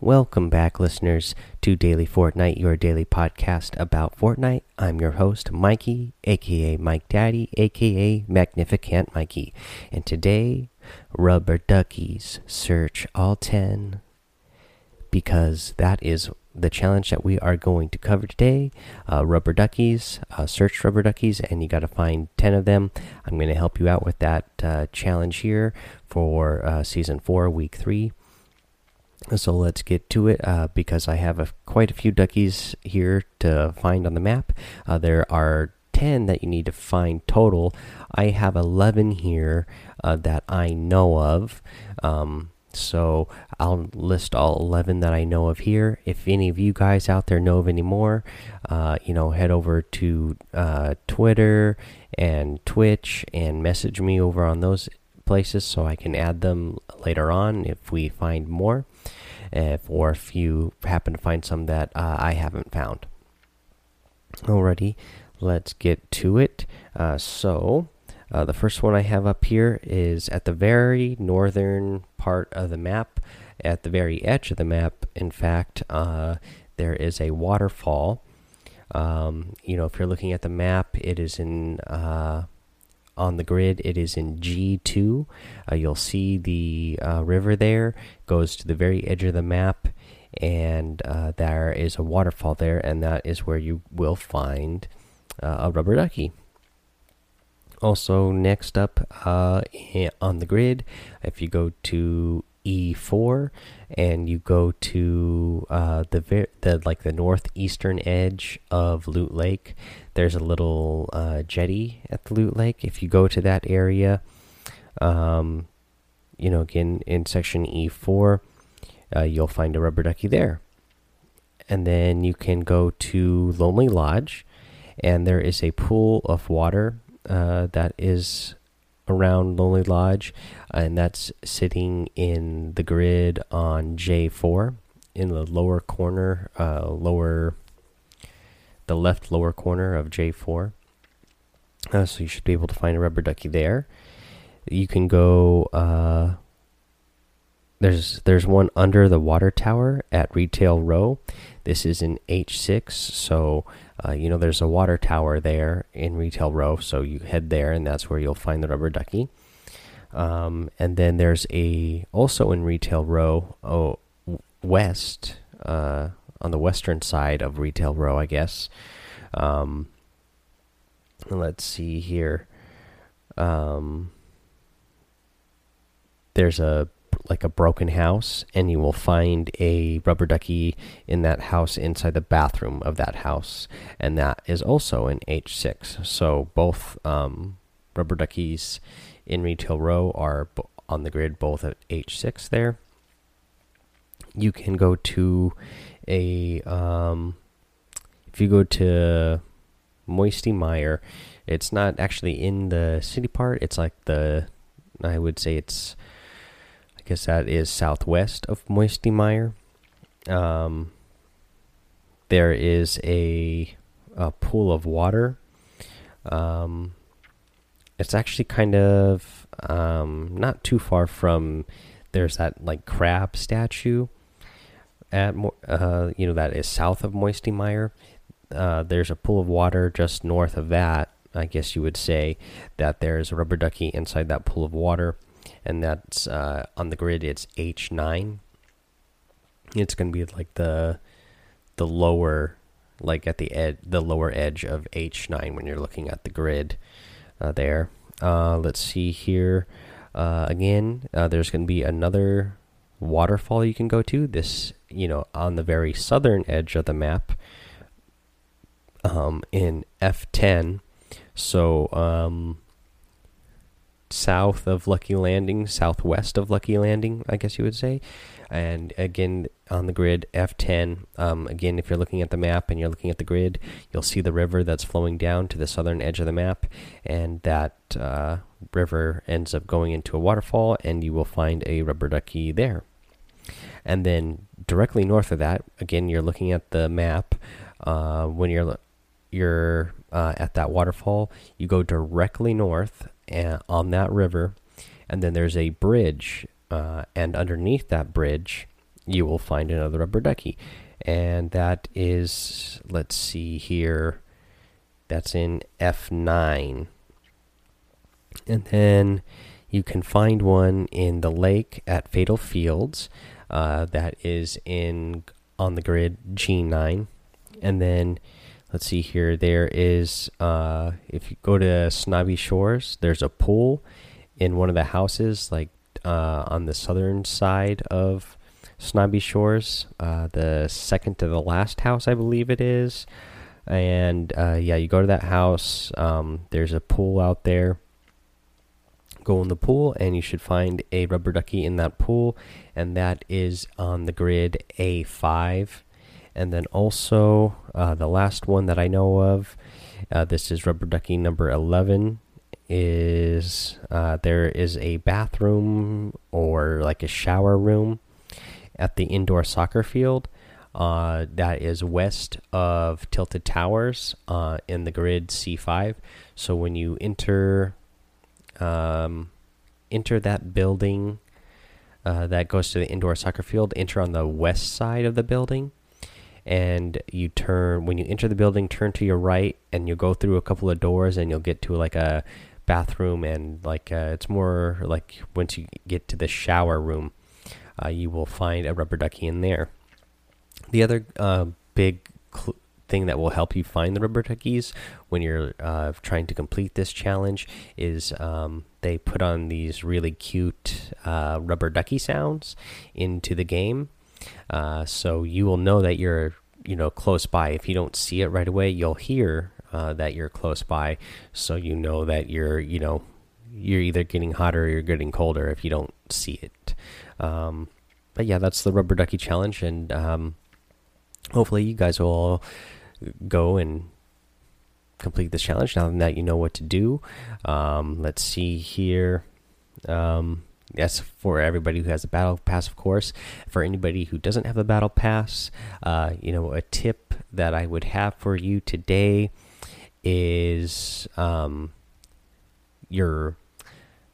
Welcome back, listeners, to Daily Fortnite, your daily podcast about Fortnite. I'm your host, Mikey, aka Mike Daddy, aka Magnificent Mikey. And today, Rubber Duckies search all 10 because that is the challenge that we are going to cover today. Uh, rubber duckies, uh, search rubber duckies, and you got to find 10 of them. I'm going to help you out with that uh, challenge here for uh, season 4, week 3. So let's get to it uh, because I have a, quite a few duckies here to find on the map. Uh, there are 10 that you need to find total. I have 11 here uh, that I know of. Um, so I'll list all 11 that I know of here. If any of you guys out there know of any more, uh, you know, head over to uh, Twitter and Twitch and message me over on those places so I can add them later on if we find more, if, or if you happen to find some that uh, I haven't found. Alrighty, let's get to it. Uh, so, uh, the first one I have up here is at the very northern part of the map, at the very edge of the map. In fact, uh, there is a waterfall. Um, you know, if you're looking at the map, it is in uh, on the grid. It is in G2. Uh, you'll see the uh, river there goes to the very edge of the map, and uh, there is a waterfall there, and that is where you will find uh, a rubber ducky. Also, next up uh, on the grid, if you go to E4 and you go to uh, the the like the northeastern edge of Loot Lake, there's a little uh, jetty at the Loot Lake. If you go to that area, um, you know, again in section E4, uh, you'll find a rubber ducky there. And then you can go to Lonely Lodge, and there is a pool of water uh, that is around Lonely Lodge, and that's sitting in the grid on J4 in the lower corner, uh, lower the left lower corner of J4. Uh, so you should be able to find a rubber ducky there. You can go. Uh, there's there's one under the water tower at Retail Row. This is in H6, so uh, you know there's a water tower there in Retail Row. So you head there, and that's where you'll find the rubber ducky. Um, and then there's a also in Retail Row, oh, west. Uh, on the western side of Retail Row, I guess. Um, let's see here. Um, there's a like a broken house, and you will find a rubber ducky in that house inside the bathroom of that house, and that is also in H6. So both um, rubber duckies in Retail Row are on the grid, both at H6 there. You can go to a um, if you go to Moisty Mire, it's not actually in the city part. It's like the I would say it's I guess that is southwest of Moisty Mire. Um, there is a, a pool of water. Um, it's actually kind of um, not too far from there's that like crab statue at uh, you know that is south of Moisty Mire. Uh, there's a pool of water just north of that. I guess you would say that there's a rubber ducky inside that pool of water, and that's uh, on the grid. It's H nine. It's going to be like the the lower, like at the ed the lower edge of H nine when you're looking at the grid uh, there. Uh, let's see here. Uh, again, there's going to be another waterfall you can go to. This, you know, on the very southern edge of the map um, in F10. So, um, south of Lucky Landing, southwest of Lucky Landing, I guess you would say. And again, on the grid, F10. Um, again, if you're looking at the map and you're looking at the grid, you'll see the river that's flowing down to the southern edge of the map, and that uh, river ends up going into a waterfall, and you will find a rubber ducky there. And then directly north of that, again, you're looking at the map. Uh, when you're you're uh, at that waterfall, you go directly north uh, on that river, and then there's a bridge, uh, and underneath that bridge you will find another rubber ducky. And that is, let's see here, that's in F9. And then you can find one in the lake at Fatal Fields. Uh, that is in on the grid G9. And then let's see here, there is uh, if you go to Snobby Shores, there's a pool in one of the houses, like uh, on the southern side of Snobby Shores, uh, the second to the last house, I believe it is. And uh, yeah, you go to that house. Um, there's a pool out there. Go in the pool, and you should find a rubber ducky in that pool, and that is on the grid A5. And then also uh, the last one that I know of, uh, this is rubber ducky number 11 is uh, there is a bathroom or like a shower room at the indoor soccer field uh, that is west of Tilted Towers uh, in the grid C5. So when you enter um, enter that building uh, that goes to the indoor soccer field, enter on the west side of the building. And you turn when you enter the building, turn to your right, and you go through a couple of doors, and you'll get to like a bathroom and like uh, it's more like once you get to the shower room uh, you will find a rubber ducky in there the other uh, big thing that will help you find the rubber duckies when you're uh, trying to complete this challenge is um, they put on these really cute uh, rubber ducky sounds into the game. Uh, so you will know that you're you know close by. If you don't see it right away you'll hear uh, that you're close by, so you know that you're you know you're either getting hotter or you're getting colder if you don't see it. Um, but yeah, that's the rubber ducky challenge, and um, hopefully you guys will go and complete this challenge now that you know what to do. Um, let's see here. Um, yes, for everybody who has a battle pass, of course. For anybody who doesn't have a battle pass, uh, you know, a tip that I would have for you today is um, your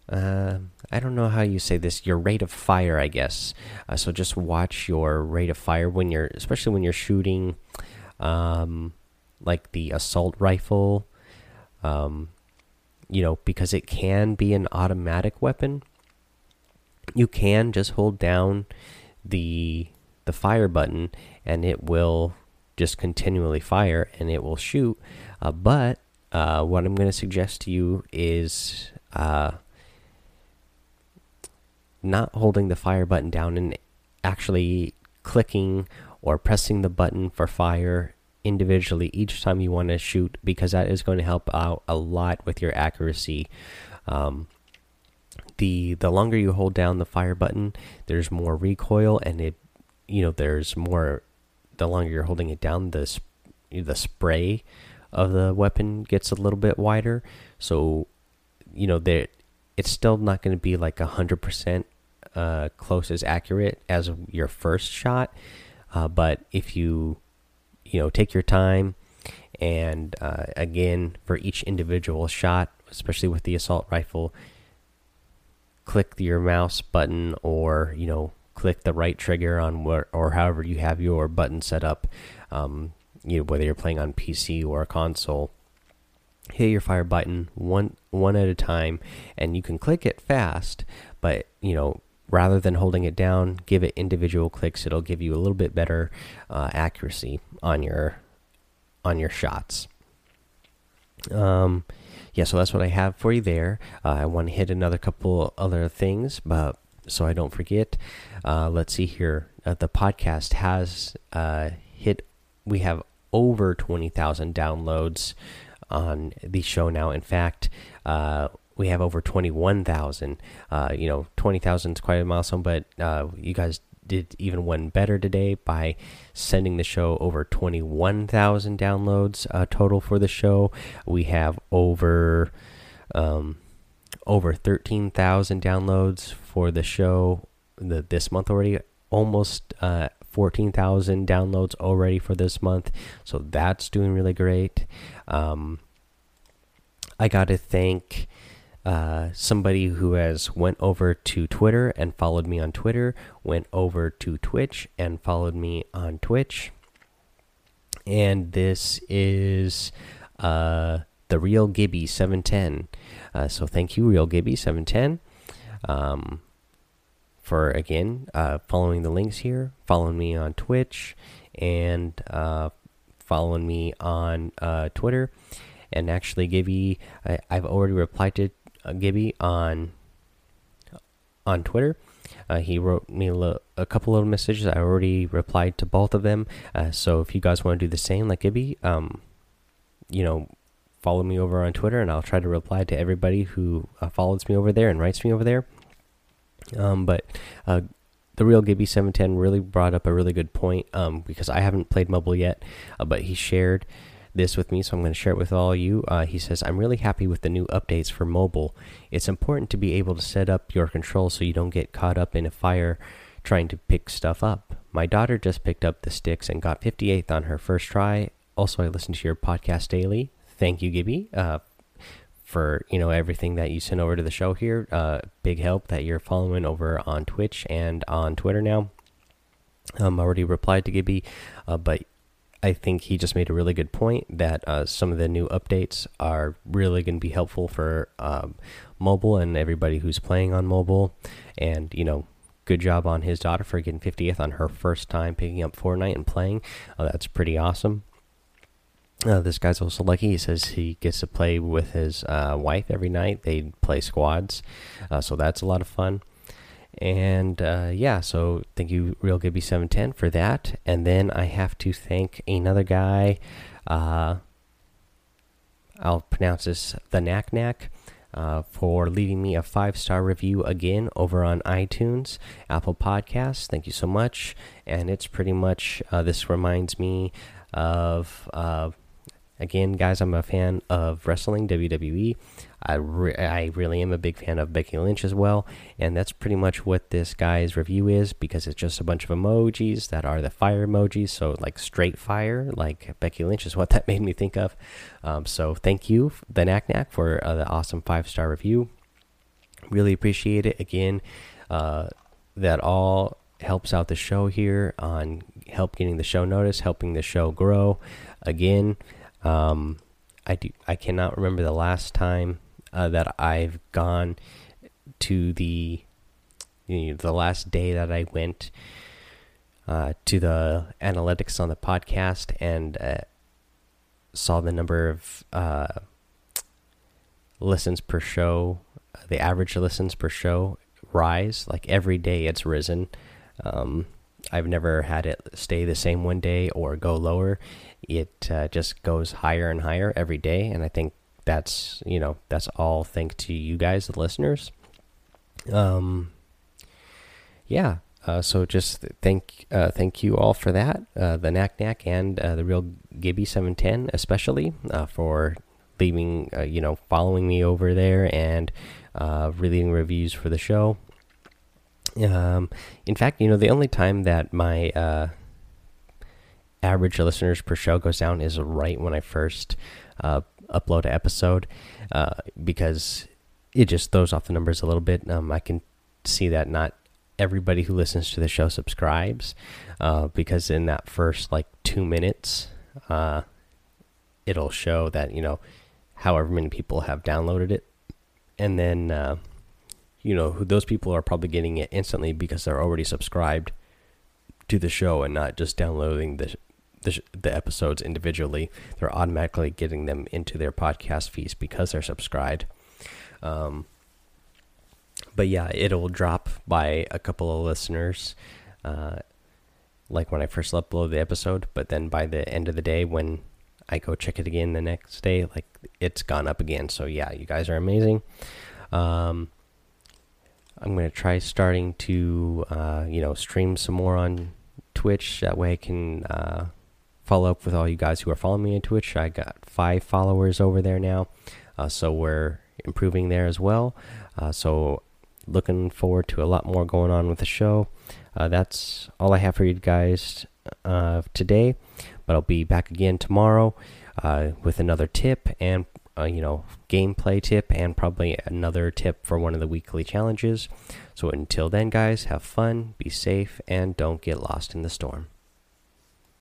uh, I don't know how you say this. Your rate of fire, I guess. Uh, so just watch your rate of fire when you're, especially when you're shooting, um, like the assault rifle. Um, you know, because it can be an automatic weapon. You can just hold down the the fire button, and it will just continually fire, and it will shoot. Uh, but uh, what I'm going to suggest to you is uh, not holding the fire button down and actually clicking or pressing the button for fire individually each time you want to shoot because that is going to help out a lot with your accuracy. Um, the the longer you hold down the fire button, there's more recoil and it you know there's more the longer you're holding it down the the spray of the weapon gets a little bit wider. So, you know, there it's still not going to be like a hundred percent uh, close as accurate as your first shot. Uh, but if you, you know, take your time, and uh, again for each individual shot, especially with the assault rifle, click your mouse button or you know click the right trigger on what or however you have your button set up. Um, you know whether you're playing on PC or a console hit your fire button one one at a time and you can click it fast but you know rather than holding it down give it individual clicks. It'll give you a little bit better uh, accuracy on your on your shots. Um yeah so that's what i have for you there. Uh, i want to hit another couple other things but so i don't forget. Uh, let's see here. Uh, the podcast has uh, hit we have over 20,000 downloads on the show now. In fact, uh, we have over 21,000. Uh, you know, 20,000 is quite a milestone, but uh, you guys did even one better today by sending the show over 21,000 downloads uh, total for the show. We have over um, over 13,000 downloads for the show the, this month already. Almost uh, 14,000 downloads already for this month. So that's doing really great. Um, I got to thank uh, somebody who has went over to Twitter and followed me on Twitter, went over to Twitch and followed me on Twitch. And this is uh, the real Gibby 710. Uh, so thank you, real Gibby 710, um, for again uh, following the links here, following me on Twitch, and uh, following me on Twitter. And actually, Gibby, I, have already replied to Gibby on on Twitter. Uh, he wrote me a, couple of messages. I already replied to both of them. Uh, so if you guys want to do the same, like Gibby, um, you know, follow me over on Twitter, and I'll try to reply to everybody who uh, follows me over there and writes me over there. Um, but uh, the real Gibby seven ten really brought up a really good point um, because I haven't played mobile yet, uh, but he shared this with me, so I'm going to share it with all you. Uh, he says, I'm really happy with the new updates for mobile. It's important to be able to set up your controls so you don't get caught up in a fire trying to pick stuff up. My daughter just picked up the sticks and got 58th on her first try. Also, I listen to your podcast daily. Thank you, Gibby, uh, for you know everything that you sent over to the show here. Uh, big help that you're following over on Twitch and on Twitter now. Um, already replied to Gibby, uh, but I think he just made a really good point that uh, some of the new updates are really going to be helpful for um, mobile and everybody who's playing on mobile. And, you know, good job on his daughter for getting 50th on her first time picking up Fortnite and playing. Uh, that's pretty awesome. Uh, this guy's also lucky. He says he gets to play with his uh, wife every night. They play squads, uh, so that's a lot of fun. And uh, yeah, so thank you, Real Gibby seven ten for that. And then I have to thank another guy. Uh, I'll pronounce this the Knack Knack. Uh, for leaving me a five star review again over on iTunes, Apple Podcasts. Thank you so much. And it's pretty much uh, this reminds me of uh, Again, guys, I'm a fan of wrestling, WWE. I, re I really am a big fan of Becky Lynch as well. And that's pretty much what this guy's review is because it's just a bunch of emojis that are the fire emojis. So, like straight fire, like Becky Lynch is what that made me think of. Um, so, thank you, the Knack Knack, for uh, the awesome five star review. Really appreciate it. Again, uh, that all helps out the show here on help getting the show noticed, helping the show grow. Again, um, I do. I cannot remember the last time uh, that I've gone to the you know, the last day that I went uh, to the analytics on the podcast and uh, saw the number of uh, listens per show, the average listens per show rise. Like every day, it's risen. Um, I've never had it stay the same one day or go lower. It uh, just goes higher and higher every day, and I think that's you know that's all thanks to you guys, the listeners. Um, yeah. Uh, so just thank uh, thank you all for that, uh, the knack knack and uh, the real Gibby seven ten especially uh, for leaving uh, you know following me over there and leaving reviews for the show. Um, in fact, you know, the only time that my uh, average listeners per show goes down is right when I first uh, upload an episode uh, because it just throws off the numbers a little bit. Um, I can see that not everybody who listens to the show subscribes uh, because in that first like two minutes, uh, it'll show that, you know, however many people have downloaded it. And then uh, you know, those people are probably getting it instantly because they're already subscribed to the show and not just downloading the the, the episodes individually. They're automatically getting them into their podcast feeds because they're subscribed. Um, but yeah, it'll drop by a couple of listeners, uh, like when I first upload the episode. But then by the end of the day, when I go check it again the next day, like it's gone up again. So yeah, you guys are amazing. Um, I'm to try starting to, uh, you know, stream some more on Twitch. That way I can uh, follow up with all you guys who are following me on Twitch. I got five followers over there now. Uh, so we're improving there as well. Uh, so looking forward to a lot more going on with the show. Uh, that's all I have for you guys uh, today. But I'll be back again tomorrow with another tip and uh, you know, gameplay tip and probably another tip for one of the weekly challenges. So until then, guys, have fun, be safe, and don't get lost in the storm.